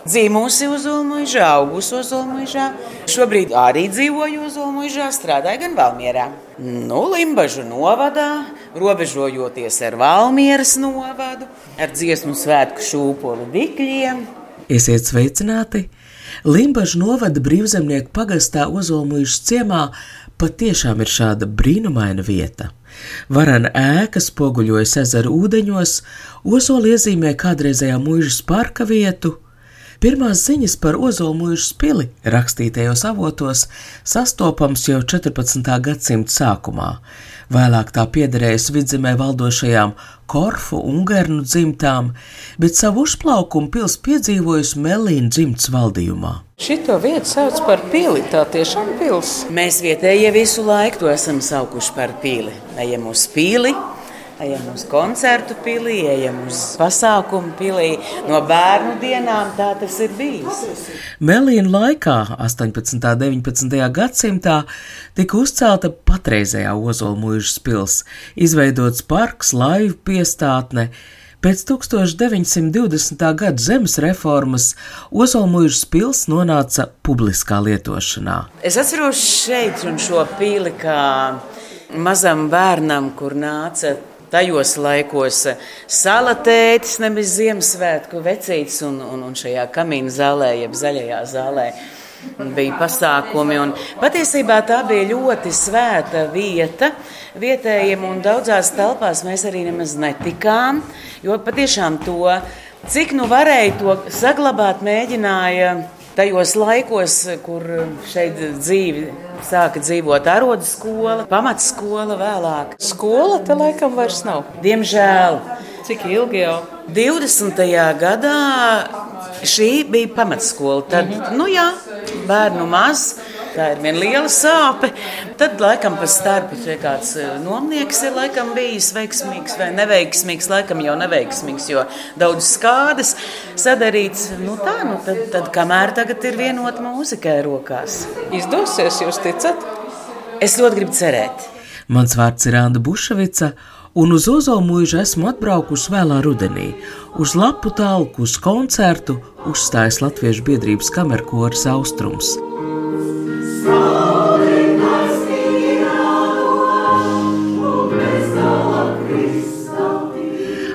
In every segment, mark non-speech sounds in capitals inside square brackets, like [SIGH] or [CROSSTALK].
Dzīvojusi Ozolmužā, augusi Ozolmužā. Šobrīd arī dzīvoju Ozolmužā, strādāju gan Valmierā. Nu, Limbažu novadā, robežojoties ar Valmieras novadu, ar dziesmu svētku šūpoli dikļiem. Esiet sveicināti! Limbaģa novada brīvzemnieku pagastā Ozolmužas ciemā patiešām ir šāda brīnumaina vieta. Varana ēka spoguļojas ezera ūdeņos, Ozola iezīmē kādreizējā mūžas parka vietu. Pirmās ziņas par Ozola mūžas pili rakstītajos avotos sastopams jau 14. gadsimta sākumā. Vēlāk tā piederējusi vidzemē valdošajām Korfu un Ungarnu dzimtām, bet savu uzplaukumu pils piedzīvojusi Melīna dzimtas valdījumā. Šito vietu sauc par pili. Tā tiešām pils. Mēs vietējie visu laiku to esam saukuši par pili. Ejam uz pili, ejam uz koncertu pilī, ejam uz pasākumu pilī. No bērnu dienām tā tas ir bijis. Melīna laikā, 18. un 19. gadsimtā, tika uzcelta patreizējā Ozola mūžas pils, izveidots parks, laivu piestātne. Pēc 1920. gada zemes reformas Ozolmužas pils nonāca publiskā lietošanā. Es atceros šeit un šo pili kā mazam bērnam, kur nāca tajos laikos salatētis, nevis Ziemassvētku vecītis, un, un, un šajā kamīna zālē, jeb zaļajā zālē. Bija pasākumi, un patiesībā tā bija ļoti svēta vieta vietējiem, un daudzās telpās mēs arī nemaz netikām, jo patiešām to, cik nu varēja to saglabāt, mēģināja tajos laikos, kur šeit dzīvi sāka dzīvot arodu skola, pamatskola vēlāk. Skola te laikam vairs nav. Diemžēl Cik ilgi jau? 20. gadā šī bija pamatskola. Tad, mm -hmm. nu jā, bērnu maz. Tā ir viena liela sāpe. Tad, laikam, pa starpu kāds nomnieks ir laikam, bijis veiksmīgs vai neveiksmīgs. Laikam jau neveiksmīgs, jo daudz skādes sadarīts. Nu, tā, nu, tad, tad, kamēr tagad ir vienota mūzikai rokās. Izdosies, jūs ticat? Es ļoti gribu cerēt. Mans vārds ir Anna Bušvica, un uz Ozola mūžu esmu atbraukusi vēlā rudenī. Uz lapu tālku, uz koncertu uzstājas Latviešu biedrības kamerkoras austrums.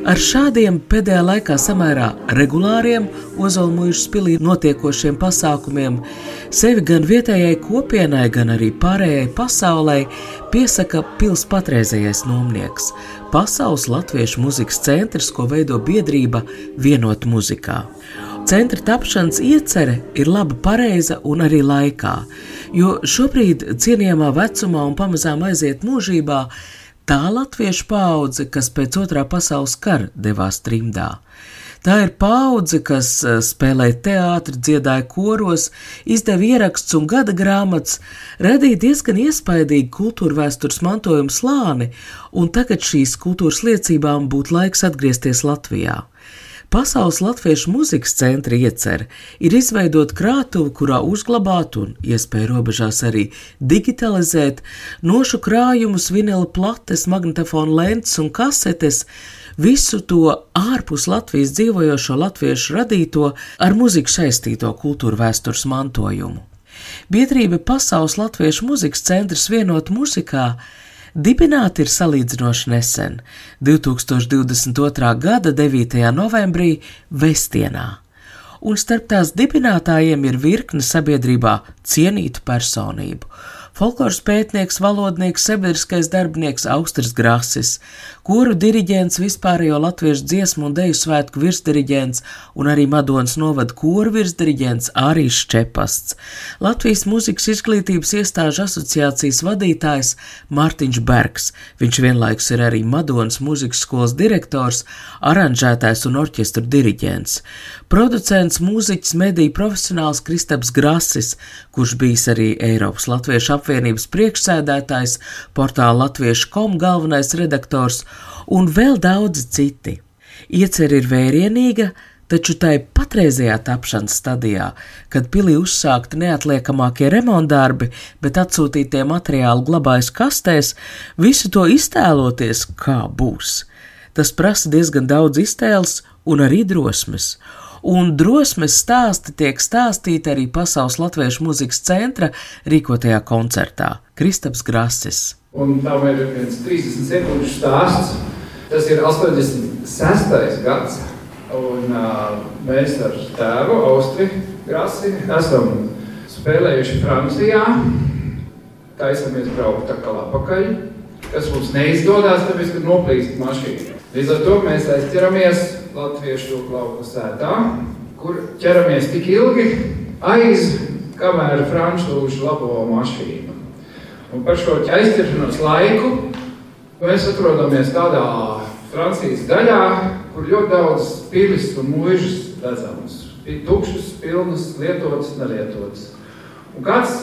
Ar šādiem pēdējā laikā samērā regulāriem Ozolmuļas pilī notiekošiem pasākumiem sevi gan vietējai kopienai, gan arī pārējai pasaulē piesaka pils patreizējais nomnieks - Pasaules Latviešu muzikas centrs, ko veido biedrība Vienot muzikā. Centra tapšanas iecerē ir laba, pareiza un arī laikā, jo šobrīd cienījamā vecumā un pamazām aiziet mūžībā tā latviešu paudze, kas pēc otrā pasaules kara devās trimdā. Tā ir paudze, kas eh, spēlēja teātri, dziedāja koros, izdeva ierakstus un gada grāmatas, radīja diezgan iespaidīgu kultūra vēstures mantojuma slāni, un tagad šīs kultūras liecībām būtu laiks atgriezties Latvijā. Pasaules Latviešu muzikas centra iecer ir izveidot krātuvi, kurā uzglabāt un, iespēja robežās arī digitalizēt nošu krājumus, vinila plates, magnetofonu lentes un kasetes, visu to ārpus Latvijas dzīvojošo latviešu radīto ar muziku saistīto kultūra vēstures mantojumu. Biedrība Pasaules Latviešu muzikas centrs vienot muzikā Dibināti ir salīdzinoši nesen, 2022. gada 9. novembrī Vestienā, un starp tās dibinātājiem ir virkne sabiedrībā cienītu personību folkloras pētnieks, valodnieks, sabiedriskais darbinieks Austris Grasis, koru diriģents, vispārējo latviešu dziesmu un deju svētku virsdiriģents un arī Madonas novada koru virsdiriģents Ārīs Čepasts, Latvijas muzikas izglītības iestāžu asociācijas vadītājs Mārtiņš Bergs, viņš vienlaikus ir arī Madonas muzikas skolas direktors, aranžētājs un orķestru diriģents, producents, mūziķis, mediju profesionāls Kristaps Grasis, kurš bijis arī Eiropas Latviešu apvienības apvienības priekšsēdētājs, portāla Latviešu kom galvenais redaktors un vēl daudzi citi. Iecer ir vērienīga, taču tai patreizajā tapšanas stadijā, kad pilī uzsākti neatliekamākie remontdarbi, bet atsūtītie materiāli glabājas kastēs, visu to iztēloties, kā būs. Tas prasa diezgan daudz iztēles un arī drosmes. Un drosmes stāsti tiek stāstīti arī Pasaules Latviešu mūzikas centra rīkotajā koncertā Kristaps Grasis. Un tam ir viens 30 sekundžu stāsts. Tas ir 86. gads, Un, uh, mēs ar tēvu, Austri Grasi, esam spēlējuši Francijā. Taisamies braukt atkal apakaļ, kas mums neizdodas, tāpēc, ka noplīst mašīna. Līdz ar to mēs aizķeramies Latviešu lauku sētā, kur ķeramies tik ilgi aiz, kamēr frančūši labo mašīnu. Un par šo aizķeršanos laiku mēs atrodamies tādā Francijas daļā, kur ļoti daudz pilis un mūžas redzams. Tukšas, pilnas, lietotas, nelietotas. Un kāds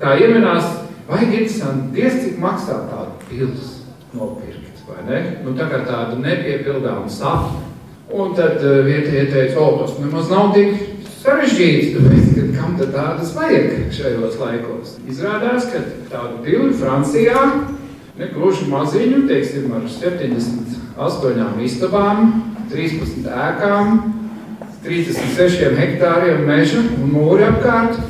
tā ieminās, vajag interesanti, diez cik maksā tādu pils nopirkt, vai ne? Nu, tā kā tādu nepiepildāmu sapni. Un tad uh, vietējie teica, o, tas nemaz nav tik sarežģīts, tāpēc, ka kam tad tādas vajag šajos laikos? Izrādās, ka tādu pili Francijā, ne gluži maziņu, teiksim, ar 70 astoņām istabām, 13 ēkām, 36 hektāriem meža un mūri apkārt.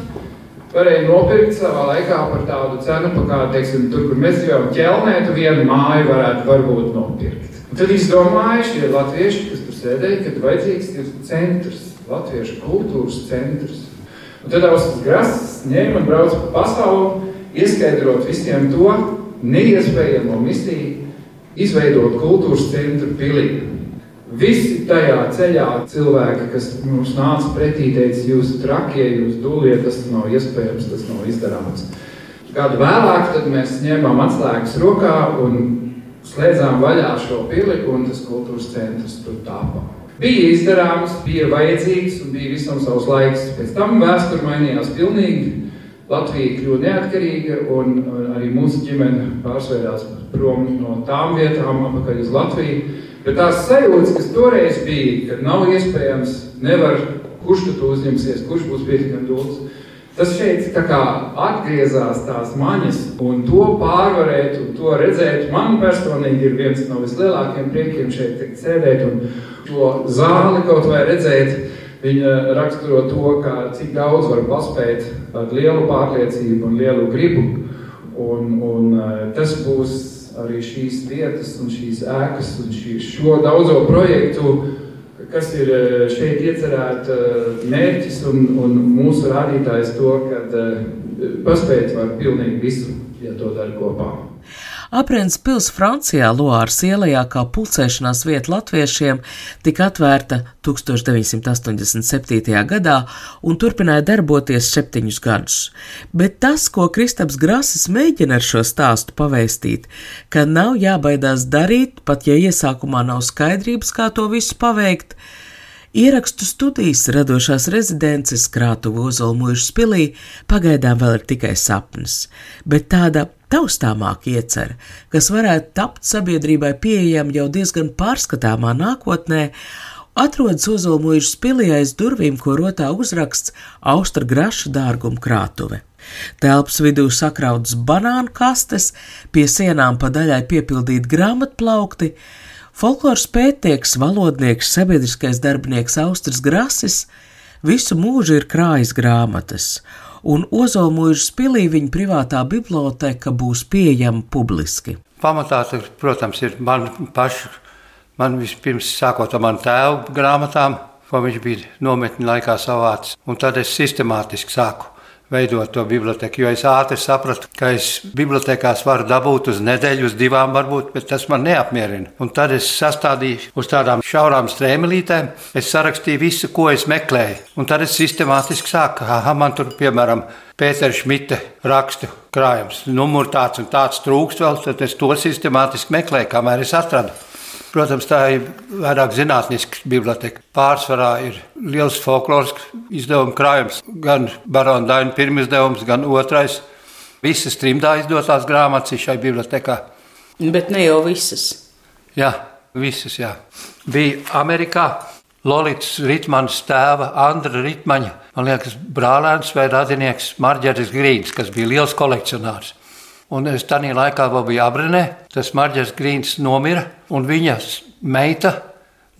Varēja nopirkt savā laikā par tādu cenu, pa kā, teiksim, tur, kur mēs dzīvojam ķelnē, tu vienu māju varētu varbūt nopirkt. Un tad izdomāja šie latvieši, kas sēdēja, ka vajadzīgs ir centrs, latviešu kultūras centrs. Un tad Austas Grasas ņēma un brauca pa pasauli, ieskaidrot visiem to neiespējamo misiju, izveidot kultūras centru pilī. Visi tajā ceļā cilvēki, kas mums nāca pretī, teica, jūs trakie, jūs dūlie, tas nav iespējams, tas nav izdarāms. Gadu vēlāk mēs ņēmām atslēgas rokā un slēdzām vaļā šo pili, un tas kultūras centrs tur tāpā. Bija izdarāms, bija vajadzīgs un bija visam savs laiks. Pēc tam vēsture mainījās pilnīgi. Latvija kļuva neatkarīga, un arī mūsu ģimene pārsvērās prom no tām vietām, apakaļ uz Latviju. Bet tās sajūtas, kas toreiz bija, kad nav iespējams, nevar, kurš tu uzņemsies, kurš būs pietiekami dūls, tas šeit kā atgriezās tās maņas, un to pārvarēt un to redzēt, man personīgi ir viens no vislielākiem priekiem šeit sēdēt un to zāli kaut vai redzēt, Viņa raksturo to, kā, cik daudz var paspēt ar lielu pārliecību un lielu gribu. Un, un eh, tas būs arī šīs vietas un šīs ēkas un šī, šo daudzo projektu, kas ir eh, šeit iecerēta eh, mērķis un, un mūsu rādītājs to, ka paspēt var pilnīgi visu, ja to dara kopā. Aprens pils Francijā Loāras ielajā kā pulcēšanās vieta latviešiem tika atvērta 1987. gadā un turpināja darboties septiņus gadus. Bet tas, ko Kristaps Grasis mēģina ar šo stāstu pavēstīt, ka nav jābaidās darīt, pat ja iesākumā nav skaidrības, kā to visu paveikt, Ierakstu studijas radošās rezidences krātuvu Ozolmužas pilī pagaidām vēl ir tikai sapnis, bet tāda taustāmāk iecer, kas varētu tapt sabiedrībai pieejama jau diezgan pārskatāmā nākotnē, atrodas Ozolmužas pilī aiz durvīm, ko rotā uzraksts Austra Graša dārguma krātuve. Telpas vidū sakrautas banānu kastes, pie sienām pa daļai piepildīti grāmatplaukti, Folkloras pētnieks, valodnieks, sabiedriskais darbinieks Austris Grasis visu mūžu ir krājis grāmatas, un Ozolmužas pilī viņa privātā biblioteka būs pieejama publiski. Pamatā, tur, protams, ir man pašu, man vispirms sākot ar manu tēvu grāmatām, ko viņš bija nometni laikā savācis, un tad es sistemātiski sāku veidot to biblioteku. Jo es ātri sapratu, ka es bibliotekās varu dabūt uz nedēļu, uz divām varbūt, bet tas man neapmierina. Un tad es sastādīju uz tādām šaurām strēmelītēm, es sarakstīju visu, ko es meklēju. Un tad es sistemātiski sāku, ah, man tur piemēram. Pēters Šmita rakstu krājums, numurs tāds un tāds trūkst vēl, tad es to sistemātiski meklēju, kamēr es atradu. Protams, tā ir vairāk zinātniska biblioteka. Pārsvarā ir liels folklorisks izdevuma krājums. Gan Barona Daina pirmizdevums, gan otrais. Visas trimdā izdotās grāmatas ir šai bibliotekā. Bet ne jau visas. Jā, visas, jā. Bija Amerikā Lolītas Ritmanas tēva, Andra Ritmaņa, man liekas, brālēns vai radinieks Marģeris Grīns, kas bija liels kolekcionārs. Un es tajā laikā vēl biju Abrenē, tas Marģeris Grīns nomira, un viņa meita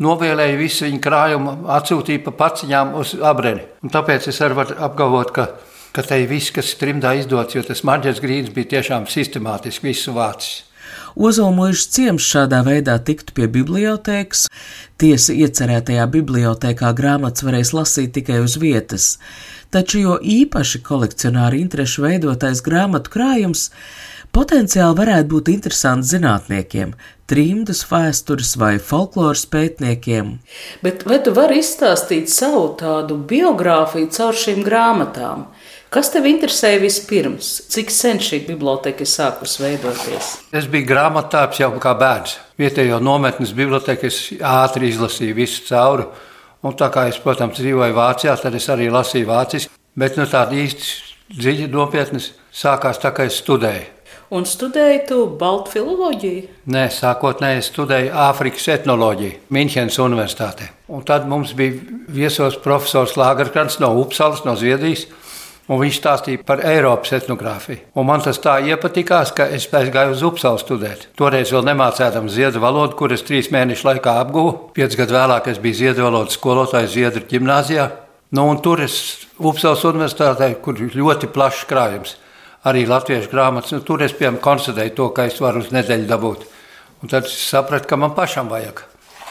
novēlēja visu viņa krājumu, atsūtīja pa paciņām uz Abreni. Un tāpēc es arī varu apgalvot, ka, ka te ir viss, kas trimdā izdots, jo tas Marģeris Grīns bija tiešām sistemātiski visu vācis. Ozolmuižas ciems šādā veidā tiktu pie bibliotēkas. Tiesa iecerētajā bibliotēkā grāmatas varēs lasīt tikai uz vietas, taču jo īpaši kolekcionāri interešu veidotais grāmatu krājums potenciāli varētu būt interesants zinātniekiem, trimdus vēstures vai folkloras pētniekiem. Bet vai tu vari izstāstīt savu tādu biogrāfiju caur šīm grāmatām? Kas tev interesēja vispirms? Cik sen šī biblioteka ir sākusi veidoties? Es biju grāmatājs jau kā bērns. Vietējo nometnes biblioteku es ātri izlasīju visu cauri. Un tā kā es, protams, dzīvoju Vācijā, tad es arī lasīju vāciski. Bet nu, tāda īsti dziļa nopietnas sākās tā, ka es studēju. Un studēji tu baltu filoloģiju? Nē, sākotnēji es studēju Āfrikas etnoloģiju Minhenes Universitātē. Un tad mums bija viesos profesors Lāgarkrants no Upsalas, no Zviedrijas. Un viņš stāstīja par Eiropas etnogrāfiju. Un man tas tā iepatikās, ka es gāju uz Upsalu studēt. Toreiz vēl nemācēdam ziedu valodu, kuras trīs mēnešu laikā apguvu. Piecus gadus vēlāk es biju ziedu valodas skolotājs Ziedru ģimnāzijā. Nu, tur es Upsalas universitātē, kur ļoti plašs krājums, arī latviešu grāmatas. Nu, tur es piemēram konstatēju to, ka es varu uz nedēļu dabūt. Un tad es sapratu, ka man pašam vajag.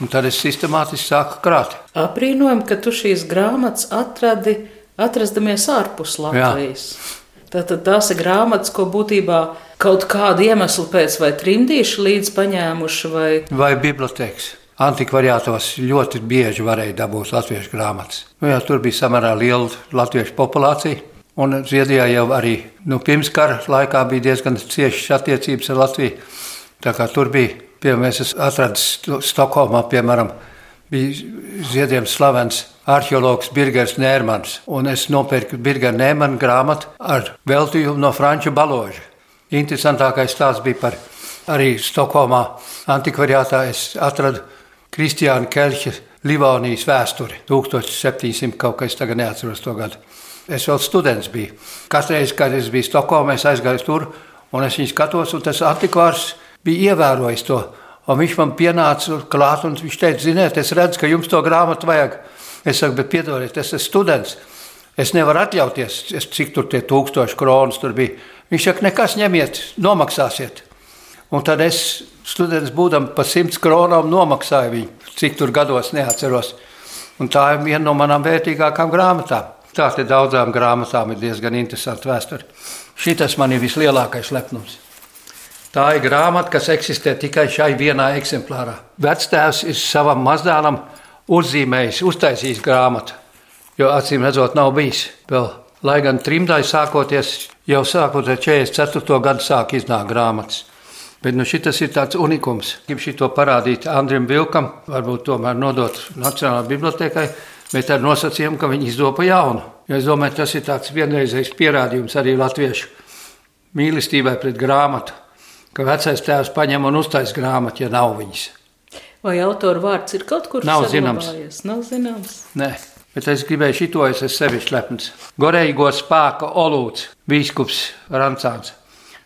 Un tad es sistemātiski sāku krāt. Aprīnojam, ka tu šīs grāmatas atradi atrastamies ārpus Latvijas. Tātad tās ir grāmatas, ko būtībā kaut kādu iemeslu pēc vai trimdīši līdz paņēmuši. Vai, vai bibliotēkas. Antikvariātos ļoti bieži varēja dabūt latviešu grāmatas. Nu, jā, tur bija samērā liela latviešu populācija. Un Zviedrijā jau arī nu, pirms kara laikā bija diezgan ciešas attiecības ar Latviju. Tā kā tur bija, piemēram, es atradu Stokholmā, piemēram, bija Ziediem slavens arheologs Birgers Nērmans, un es nopirku Birgera Nērmana grāmatu ar veltījumu no Franču baloža. Interesantākais stāsts bija par arī Stokholmā antikvariātā es atradu Kristiāna Kelča Livonijas vēsturi 1700 kaut kas, tagad neatceros to gadu. Es vēl students biju. Katreiz, kad es biju Stokholmā, es aizgāju tur, un es viņu skatos, un tas antikvārs bija ievērojis to. Un viņš man pienāca klāt, un viņš teica, ziniet, es redzu, ka jums to grāmatu vajag. Es saku, bet piedodiet, es esmu students. Es nevaru atļauties, es, cik tur tie tūkstoši kronas tur bija. Viņš saka, nekas ņemiet, nomaksāsiet. Un tad es, students, būdam pa simts kronām, nomaksāju viņu, cik tur gados neatceros. Un tā ir viena no manām vērtīgākām grāmatām. Tās ir daudzām grāmatām, ir diezgan interesanti vēsture. Šis man ir vislielākais lepnums. Tā ir grāmata, kas eksistē tikai šai vienā eksemplārā. Vectēvs ir savam mazdēlam uzzīmējis, uztaisījis grāmatu, jo acīm redzot, nav bijis vēl. Lai gan trimdai sākoties, jau sākot ar 44. gadu sāk iznākt grāmatas. Bet nu, šis ir tāds unikums. Gribu šo parādīt Andrim Vilkam, varbūt tomēr nodot Nacionālajai bibliotekai, bet ar nosacījumu, ka viņi izdopa jaunu. Jo es domāju, tas ir tāds vienreizējs pierādījums arī latviešu mīlestībai pret grāmatu, ka vecais tēvs paņem un uztais grāmatu, ja nav viņas. Vai autora vārds ir kaut kur Nav zināms. Nav zināms. Nē. Bet es gribēju šito, es esmu sevišķi lepns. Gorējigo spēka Olūts, biskups Rancāns.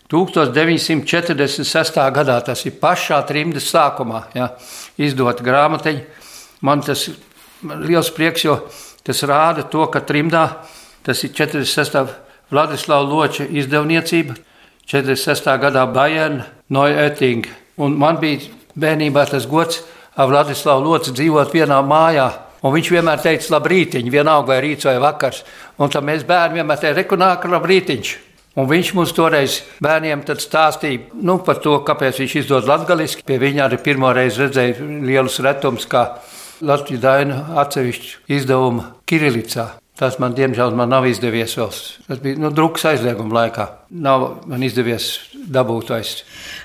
1946. gadā, tas ir pašā trimdas sākumā, ja, izdot grāmatiņu. Man tas ir liels prieks, jo tas rāda to, ka trimdā tas ir 46. Vladislava Loča izdevniecība, 46. gadā Bayern, Neuetting. Un man bija bērnībā tas gods ar Vladislavu Loci dzīvot vienā mājā. Un viņš vienmēr teica, labrīt, vienalga vai rīts vai vakars. Un tad mēs bērni vienmēr teicām, rekunāka, labrītiņš. Un viņš mums toreiz bērniem stāstīja nu, par to, kāpēc viņš izdod latviešu. Pie viņa arī pirmo reizi redzēja lielus retumus, kā Latvijas daina atsevišķu izdevumu Kirilicā. Tas man, diemžēl, man nav izdevies vēl. Tas bija nu, drukas aizlieguma laikā. Nav man izdevies dabūt aiz.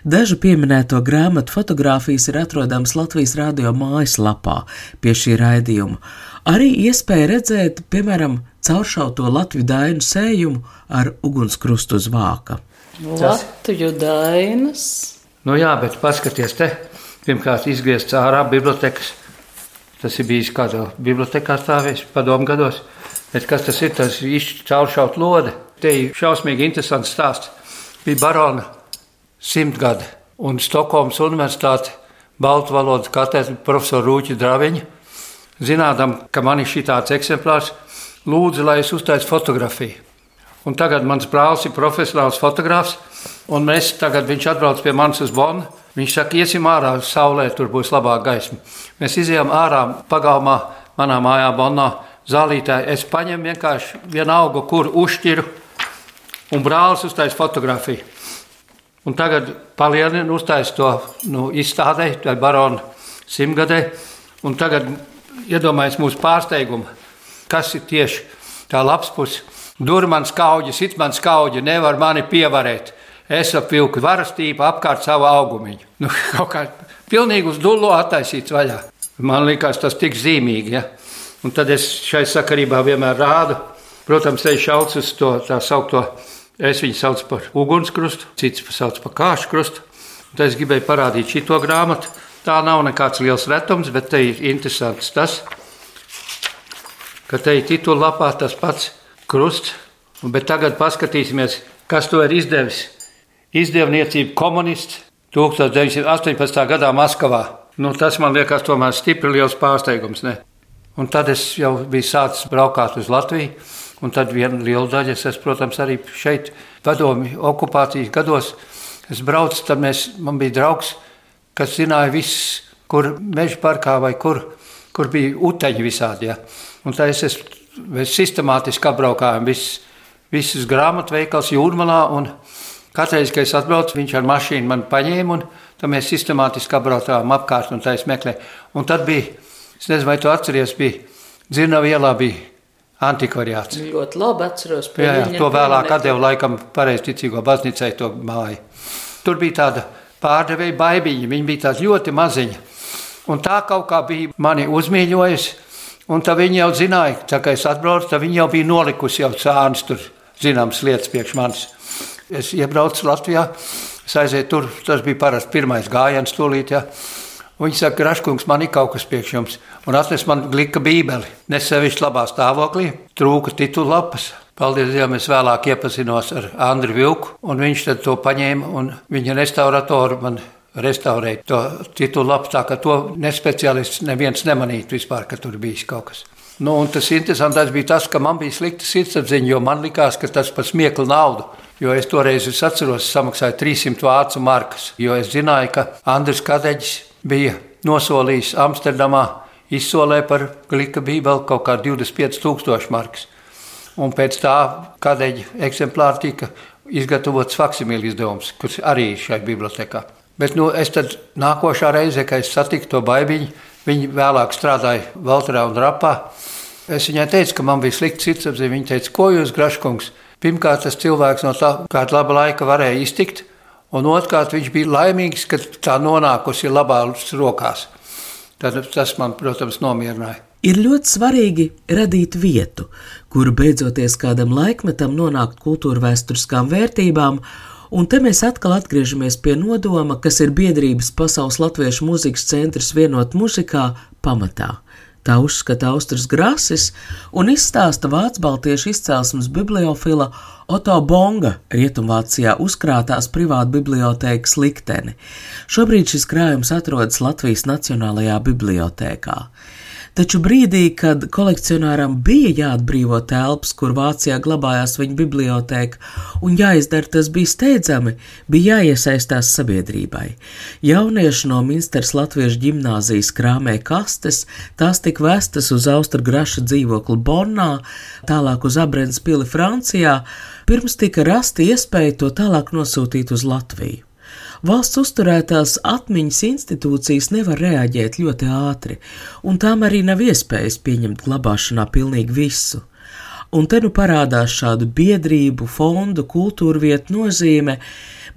Dažu pieminēto grāmatu fotografijas ir atrodamas Latvijas radio mājaslapā pie šī raidījuma. Arī iespēja redzēt, piemēram, cauršauto Latviju dainu sējumu ar ugunskrustu uz vāka. Latviju dainas. Nu jā, bet paskaties te. Pirmkārt, izgriezts ārā bibliotekas. Tas ir bijis kādā bibliotekā stāvējis padomu gados. Bet kas tas ir? Tas ir cauršaut lode. Te ir šausmīgi interesants stāsts. Bija barona simtgade un Stokholmas universitāte baltu valodas katedra profesora Rūķa Draviņa. Zinādam, ka man ir šī tāds eksemplārs, lūdzu, lai es uztaisu fotografiju. Un tagad mans brālis ir profesionāls fotogrāfs, un mēs tagad viņš atbrauc pie manis uz Bonu. Viņš saka, iesim ārā saulē, tur būs labāka gaisma. Mēs izējām ārā pagalmā, manā mājā, Bonā, zālītē. Es paņemu vienkārši vienalga, kur uzšķiru, un brālis uztais fotografiju. Un tagad palielinu, uztais to nu, izstādē, tai barona simtgadē, un tagad iedomājies mūsu pārsteigumu, kas ir tieši tā labs puses. Dur man skauģi, sit man skauģi, nevar mani pievarēt. Es apvilku varastību apkārt savu augumiņu. Nu, [LAUGHS] kaut kā pilnīgi uz dullo attaisīts vaļā. Man liekas, tas tik zīmīgi. Ja? Un tad es šai sakarībā vienmēr rādu. Protams, te šauc uz to tā saukto, es viņu saucu par ugunskrustu, cits sauc par kāšu krustu. Tad es gribēju parādīt šito grāmatu. Tā nav nekāds liels retums, bet te ir interesants tas, ka te ir titulapā tas pats krusts. Bet tagad paskatīsimies, kas to ir izdevis. Izdevniecība komunists 1918. gadā Maskavā. Nu, tas man liekas, tomēr stipri liels pārsteigums. Ne? Un tad es jau biju sācis braukt uz Latviju. Un tad viena liela daļa, es, protams, arī šeit, padomju okupācijas gados, es braucu, tad mēs, man bija draugs, kas zināja viss, kur meža parkā vai kur, kur bija uteņi visādi. Ja. Un tā es esmu mēs sistemātiski apbraukājām visus, visus grāmatveikals jūrmalā. Katru reizi, kad es atbraucu, viņš ar mašīnu man paņēma un tad mēs sistemātiski apbraukājām apkārt un tā es meklēju. Un tad bija, es nezinu, vai tu atceries, bija Dzirnava ielā bija antikvariāts. Ļoti labi atceros. Jā, jā, to vēlāk atdevu laikam pareizticīgo baznīcai to māju. Tur bija tāda pārdevēja baibiņa, viņa bija tāda ļoti maziņa. Un tā kaut kā bija mani uzmīļojusi. Un tā viņi jau zināja, tā, ka es atbraucu, tad viņi jau bija nolikusi jau cānis tur zināmas lietas priekš manis. Es iebraucu Latvijā, es aizēju tur, tas bija parasti pirmais gājiens tūlīt, ja. Viņi saka, Raškungs, man ir kaut kas priekš jums. Un atnes man glika bībeli. Nesevišķi labā stāvoklī, trūka titulu lapas. Paldies Dievam, es vēlāk iepazinos ar Andriu Vilku, un viņš to paņēma, un viņa restauratoru man restaurēt to titulu lapu, tā ka to nespeciālists neviens nemanītu vispār, ka tur bijis kaut kas. Nu, un tas interesantais bija tas, ka man bija slikta sirdsapziņa, jo man likās, ka tas par smieklu naudu. Jo es toreiz es atceros, samaksāju 300 vācu markas, jo es zināju, ka Andris Kadeģis bija nosolījis Amsterdamā izsolē par glika bībeli kaut kā 25,000 markas. Un pēc tā Kadeģa eksemplāra tika izgatavots faksimīļu izdevums, kurš arī ir šai bibliotekā. Bet nu, es tad nākošā reize, kad es satiku to baigiņu, viņa vēlāk strādāja Valterā un Rapā. Es viņai teicu, ka man bija slikts sirdsapziņa. Viņa teica, ko jūs, Graškungs, pirmkārt, tas cilvēks no tā kāda laba laika varēja iztikt, un otrkārt, viņš bija laimīgs, ka tā nonākusi labās rokās. Tad tas man, protams, nomierināja. Ir ļoti svarīgi radīt vietu, kur beidzoties kādam laikmetam nonākt kultūra vēsturiskām vērtībām Un te mēs atkal atgriežamies pie nodoma, kas ir biedrības Pasaules Latviešu mūzikas centrs vienot muzikā pamatā. Tā uzskata Austrijas Grasis un izstāsta vācu baltiešu izcelsmes bibliofila Oto Bonga Rietumvācijā uzkrātās privāta bibliotēkas likteni. Šobrīd šis krājums atrodas Latvijas Nacionālajā bibliotēkā. Taču brīdī, kad kolekcionāram bija jāatbrīvo telpas, kur Vācijā glabājās viņa biblioteka, un jāizdara tas bija steidzami, bija jāiesaistās sabiedrībai. Jaunieši no Minstras Latviešu ģimnāzijas krāmē kastes, tās tika vestas uz Austra Graša dzīvokli Bonnā, tālāk uz Abrens pili Francijā, pirms tika rasta iespēja to tālāk nosūtīt uz Latviju. Valsts uzturētās atmiņas institūcijas nevar reaģēt ļoti ātri, un tām arī nav iespējas pieņemt glabāšanā pilnīgi visu. Un te nu parādās šādu biedrību, fondu, kultūra vietu nozīme.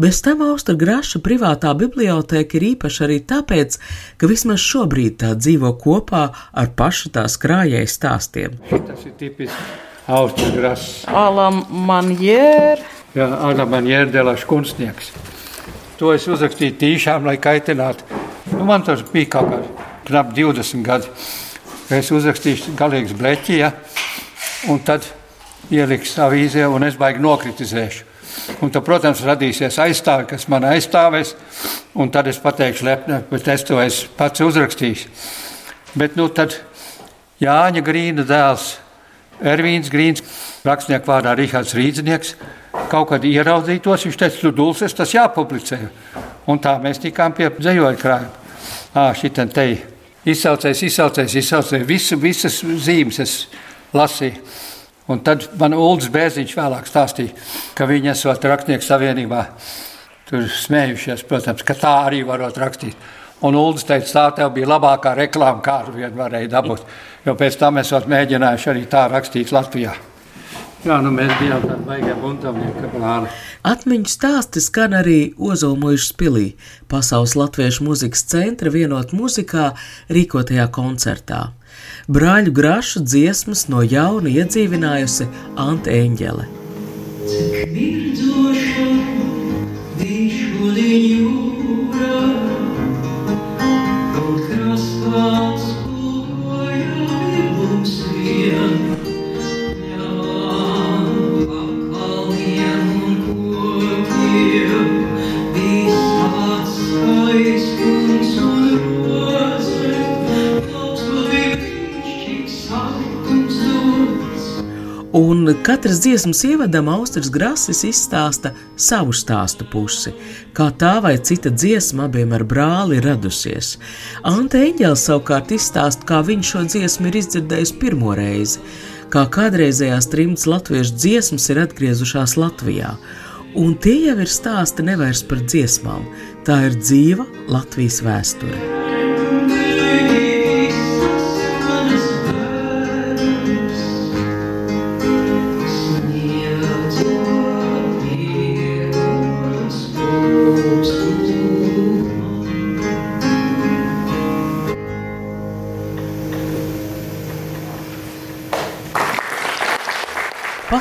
Bez tam Austra Graša privātā biblioteka ir īpaša arī tāpēc, ka vismaz šobrīd tā dzīvo kopā ar pašu tās krājēju stāstiem. Tas ir tipisks Austra Graša. Alam Manjēra Jā, Adaman Jērdelašs kunstnieks. To es uzrakstīju tīšām, lai kaitinātu. Nu, man tas bija kaut kā knap 20 gadi. Es uzrakstīšu galīgs bleķi, ja? un tad ieliks avīzē, un es baigi nokritizēšu. Un tad, protams, radīsies aizstāvi, kas man aizstāvēs, un tad es pateikšu, lepni, bet es to esmu pats uzrakstījis. Bet nu tad Jāņa Grīna dēls Ervīns Grīns, rakstnieku vārdā Rihards Rīdznieks, kaut kad ieraudzītos, viņš teica, tu dulces, tas jāpublicē. Un tā mēs tikām pie dzējoļu krājuma. Ā, šitam te izsaucējs, izsaucējs, izsaucējs, visu, visas zīmes es lasīju. Un tad man Ulris Bērziņš vēlāk stāstīja, ka viņi esot rakstnieku savienībā tur smējušies, protams, ka tā arī varot rakstīt. Un Ulris teica, tā tev bija labākā reklāma, kādu vien varēja dabūt, jo pēc tam esot mēģinājuši arī tā rakstīt Latvijā. Jā, nu mēs bijām tādi baigā buntamnieki plāni. Atmiņu stāsti skan arī Ozolmuižas pilī, Pasaules latviešu muzikas centra vienot muzikā rīkotajā koncertā. Brāļu grašu dziesmas no jauna iedzīvinājusi Ante Eņģele. Cik mirdoša viņš šodien jūrā, Un katras dziesmas ievadam Austrijas Grasis izstāsta savu stāstu pusi, kā tā vai cita dziesma abiem ar brāli radusies. Ante Eņģels savukārt izstāsta, kā viņš šo dziesmu ir izdzirdējis pirmo reizi, kā kādreizējās trimdas latviešu dziesmas ir atgriezušās Latvijā. Un tie jau ir stāsti nevairs par dziesmām, tā ir dzīva Latvijas vēsture.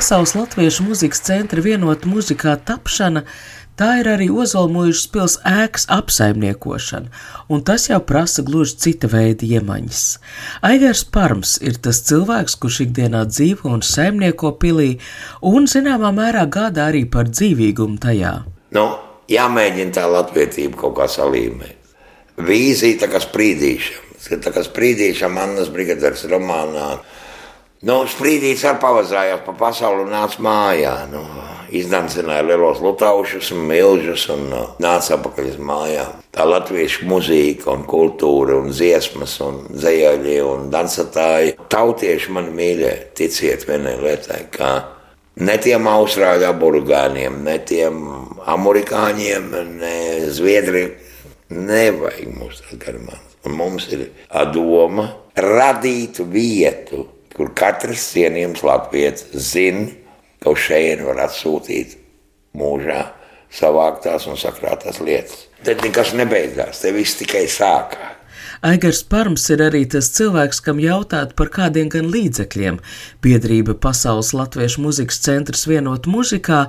Pasaules Latviešu muzikas centra vienota muzikā tapšana, tā ir arī Ozolmuīžas pils ēkas apsaimniekošana, un tas jau prasa gluži cita veida iemaņas. Aigars Parms ir tas cilvēks, kurš ikdienā dzīvo un saimnieko pilī, un zināmā mērā gādā arī par dzīvīgumu tajā. Nu, jāmēģina tā latvietība kaut kā salīmēt. Vīzija tā kā sprīdīšana, tā kā sprīdīšana Annas Brigaders romānā Nu, sprīdīts ar pavazājās pa pasauli un nāca mājā. Nu, Izdancināja lielos lutaušus un milžus un uh, nāca atpakaļ uz mājām. Tā latviešu mūzika un kultūra un dziesmas un dzējaļi un dansatāji. Tautieši man mīļie, ticiet vienai lietai, ka ne tiem austrāļu aburgāniem, ne tiem amerikāņiem, ne zviedriem nevajag mums tā garumā. Un mums ir doma radīt vietu kur katrs cienījams latviečs zina, ka uz šejienu var atsūtīt mūžā savāktās un sakrātās lietas. Tad nekas nebeidzās, te viss tikai sākās. Aigars Parms ir arī tas cilvēks, kam jautāt par kādiem gan līdzekļiem. Biedrība Pasaules Latviešu muzikas centrs vienot muzikā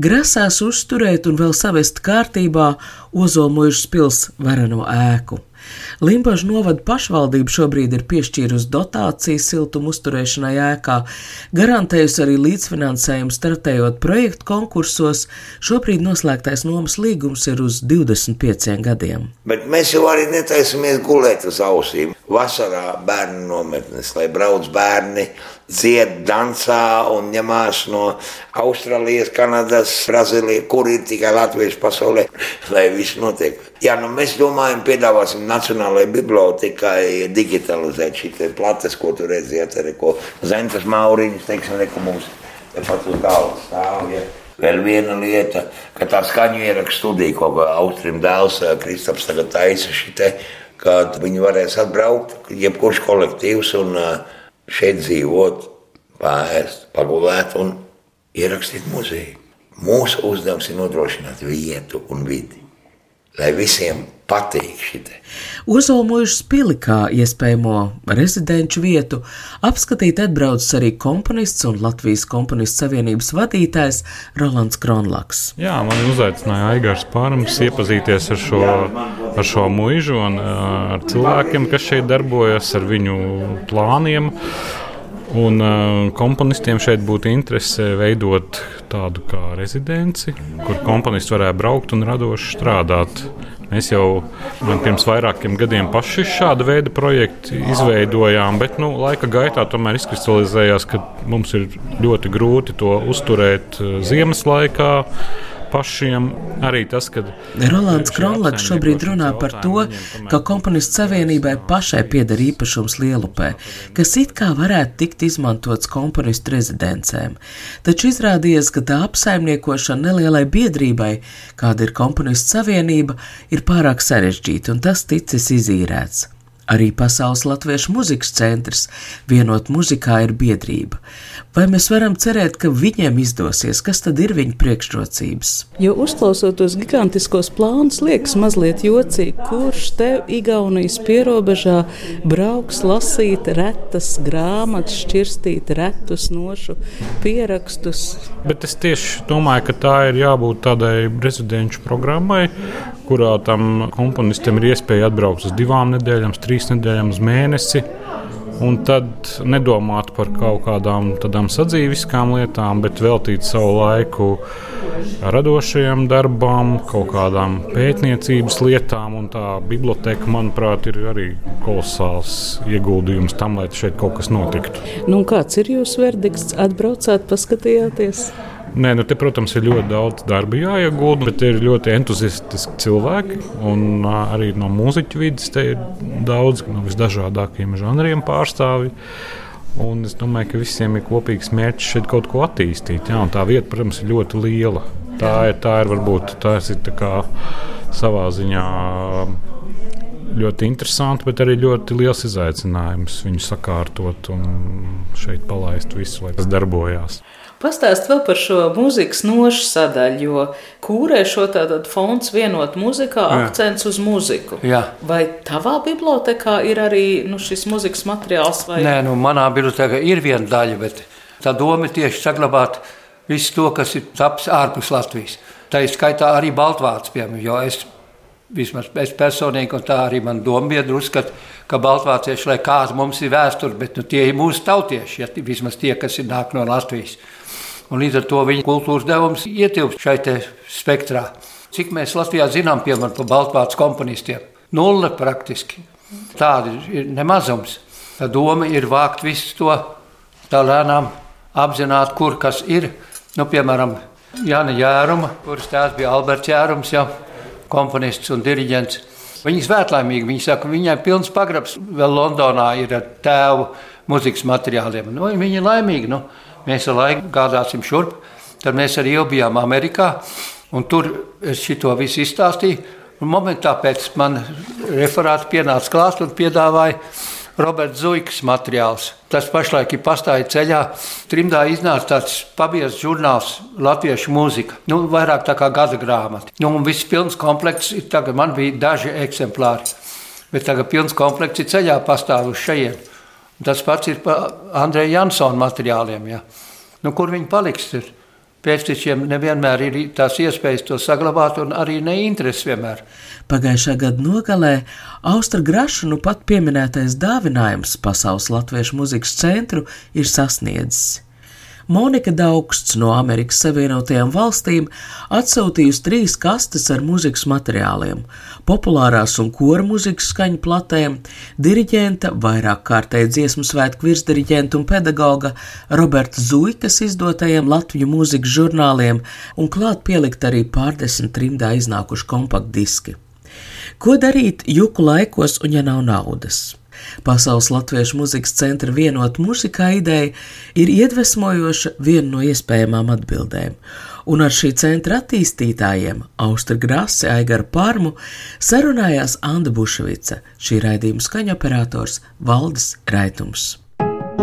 grasās uzturēt un vēl savest kārtībā Ozolmuižas pils varano ēku. Limbažu novada pašvaldība šobrīd ir piešķīrusi dotāciju siltumu uzturēšanai ēkā, garantējusi arī līdzfinansējumu startējot projektu konkursos. Šobrīd noslēgtais nomas līgums ir uz 25 gadiem. Bet mēs jau arī netaisamies gulēt uz ausīm. Vasarā bērnu nometnes, lai brauc bērni dzied, dansā un ņemās no Austrālijas, Kanadas, Brazīlijas, kur ir tikai latviešu pasaulē, lai viss notiek. Jā, nu mēs domājam, piedāvāsim Nacionālajai bibliotekai digitalizēt šīs plates, ko tur redziet, arī ko Zentas Mauriņas, teiksim, neko mums pat uz galvas stāv. Ja. Vēl viena lieta, ka tā skaņu ierakstu studija, ko Austrim dēls Kristaps tagad taisa šitai, kad viņi varēs atbraukt, jebkurš kolektīvs un uh, šeit dzīvot, pāriest, pagulēt un ierakstīt muzeju. Mūsu uzdevums ir nodrošināt vietu un vidi. lai visiem patīk šitie. Ozolmužas pili kā iespējamo rezidenču vietu apskatīt atbraucis arī komponists un Latvijas komponistu savienības vadītājs Rolands Kronlaks. Jā, man uzaicināja Aigars Pārms iepazīties ar šo, ar šo muižu un ar cilvēkiem, kas šeit darbojas, ar viņu plāniem. Un uh, komponistiem šeit būtu interese veidot tādu kā rezidenci, kur komponists varētu braukt un radoši strādāt. Mēs jau pirms vairākiem gadiem paši šādu veidu projektu izveidojām, bet nu, laika gaitā tomēr izkristalizējās, ka mums ir ļoti grūti to uzturēt uh, ziemas laikā pašiem. Arī tas, ka Rolands Kronlaks šobrīd runā par to, ka komponistu savienībai pašai pieder īpašums Lielupē, kas it kā varētu tikt izmantots komponistu rezidencēm. Taču izrādījās, ka tā apsaimniekošana nelielai biedrībai, kāda ir komponistu savienība, ir pārāk sarežģīta un tas ticis izīrēts. Arī Pasaules Latviešu muzikas centrs vienot muzikā ir biedrība. Vai mēs varam cerēt, ka viņiem izdosies? Kas tad ir viņu priekšrocības? Jo uzklausot tos gigantiskos plānus, liekas mazliet jocīgi, kurš te Igaunijas pierobežā brauks lasīt retas grāmatas, šķirstīt retus nošu pierakstus. Bet es tieši domāju, ka tā ir jābūt tādai rezidenču programmai, kurā tam komponistam ir iespēja atbraukt uz divām nedēļām, trīs nedēļām, uz mēnesi Un tad nedomāt par kaut kādām tādām sadzīviskām lietām, bet veltīt savu laiku radošajam darbam, kaut kādām pētniecības lietām. Tā biblioteka, manuprāt, ir arī kolosāls ieguldījums tam, lai šeit kaut kas notiktu. Nu, kāds ir jūsu verdikts? Atbraucāt, paskatījāties? Nē, nu te, protams, ir ļoti daudz darba jāiegūda, bet ir ļoti entuziastiski cilvēki. Un arī no mūziķu vidas te ir daudz no visdažādākajiem žanriem pārstāvji. Un es domāju, ka visiem ir kopīgs mērķis šeit kaut ko attīstīt. Jā, tā vieta, protams, ir ļoti liela. Tā ir, tā ir varbūt tas ir savā ziņā ļoti interesanti, bet arī ļoti liels izaicinājums viņu sakārtot un šeit palaist visu, lai tas darbojās. Pastāst vēl par šo mūzikas nošu sadaļu, jo kūrē šo tādu fonds vienot muzikā, Jā. akcents uz muziku. Jā. Vai tavā bibliotekā ir arī nu, šis mūzikas materiāls? Vai... Nē, nu, manā bibliotekā ir viena daļa, bet tā doma ir tieši saglabāt visu to, kas ir taps ārpus Latvijas. Tā ir skaitā arī Baltvārds, piemēram, jo es, vismaz es personīgi, un tā arī man dombiedri uzskata, ka baltvācieši, lai kāda mums ir vēsture, bet nu, tie ir mūsu tautieši, ja, vismaz tie, kas ir nāk no Latvijas. Un līdz ar to viņa kultūras devums ietilpst šai spektrā. Cik mēs Latvijā zinām, piemēram, par Baltvācu komponistiem? Nulle praktiski. Tāda ir nemazums. Tā doma ir vākt visu to tā lēnām, apzināt, kur kas ir. Nu, piemēram, Jāna Jēruma, kuras tēvs bija Alberts Jērums, jau komponists un diriģents. Viņa ir svētlaimīga. Viņa saka, viņai pilns pagrabs vēl Londonā ir ar tēvu muzikas materiāliem. Nu, viņa ir laimīga. Nu mēs ar laiku gādāsim šurp. Tad mēs arī bijām Amerikā, un tur es šo visu izstāstīju. Un momentā pēc man referāta pienāca klāt un piedāvāja Roberts Zuikas materiāls. Tas pašlaik ir pastāvīgi ceļā. Trimdā iznāca tāds pabiezs žurnāls Latviešu mūzika. Nu, vairāk tā kā gada grāmata. Nu, un viss pilns komplekts ir tagad. Man bija daži eksemplāri. Bet tagad pilns komplekts ir ceļā pastāv uz šejienes. Tas pats ir par Andreja Jansona materiāliem. Ja. Nu, kur viņi paliks? Ir? Pēctečiem nevienmēr ir tās iespējas to saglabāt, un arī neinteresi vienmēr. Pagājušā gada nogalē Austra Graša nu pat pieminētais dāvinājums Pasaules Latviešu muzikas centru ir sasniedzis. Monika Daugsts no Amerikas Savienotajām valstīm atsūtījusi trīs kastes ar mūzikas materiāliem, populārās un kora mūzikas skaņu platēm, diriģenta, vairāk kārtēji dziesmu svētku virsdiriģenta un pedagoga Roberta Zuikas izdotajiem Latviju mūzikas žurnāliem un klāt pielikt arī pārdesmit trimdā iznākuši kompaktdiski. Ko darīt juku laikos, un ja nav naudas? Pasaules Latviešu muzikas centra vienot mūzikā ideja ir iedvesmojoša viena no iespējamām atbildēm, un ar šī centra attīstītājiem Austra Grāse, Aigaru Parmu sarunājās Anda Buševica, šī raidījuma skaņoperators Valdis Raitums.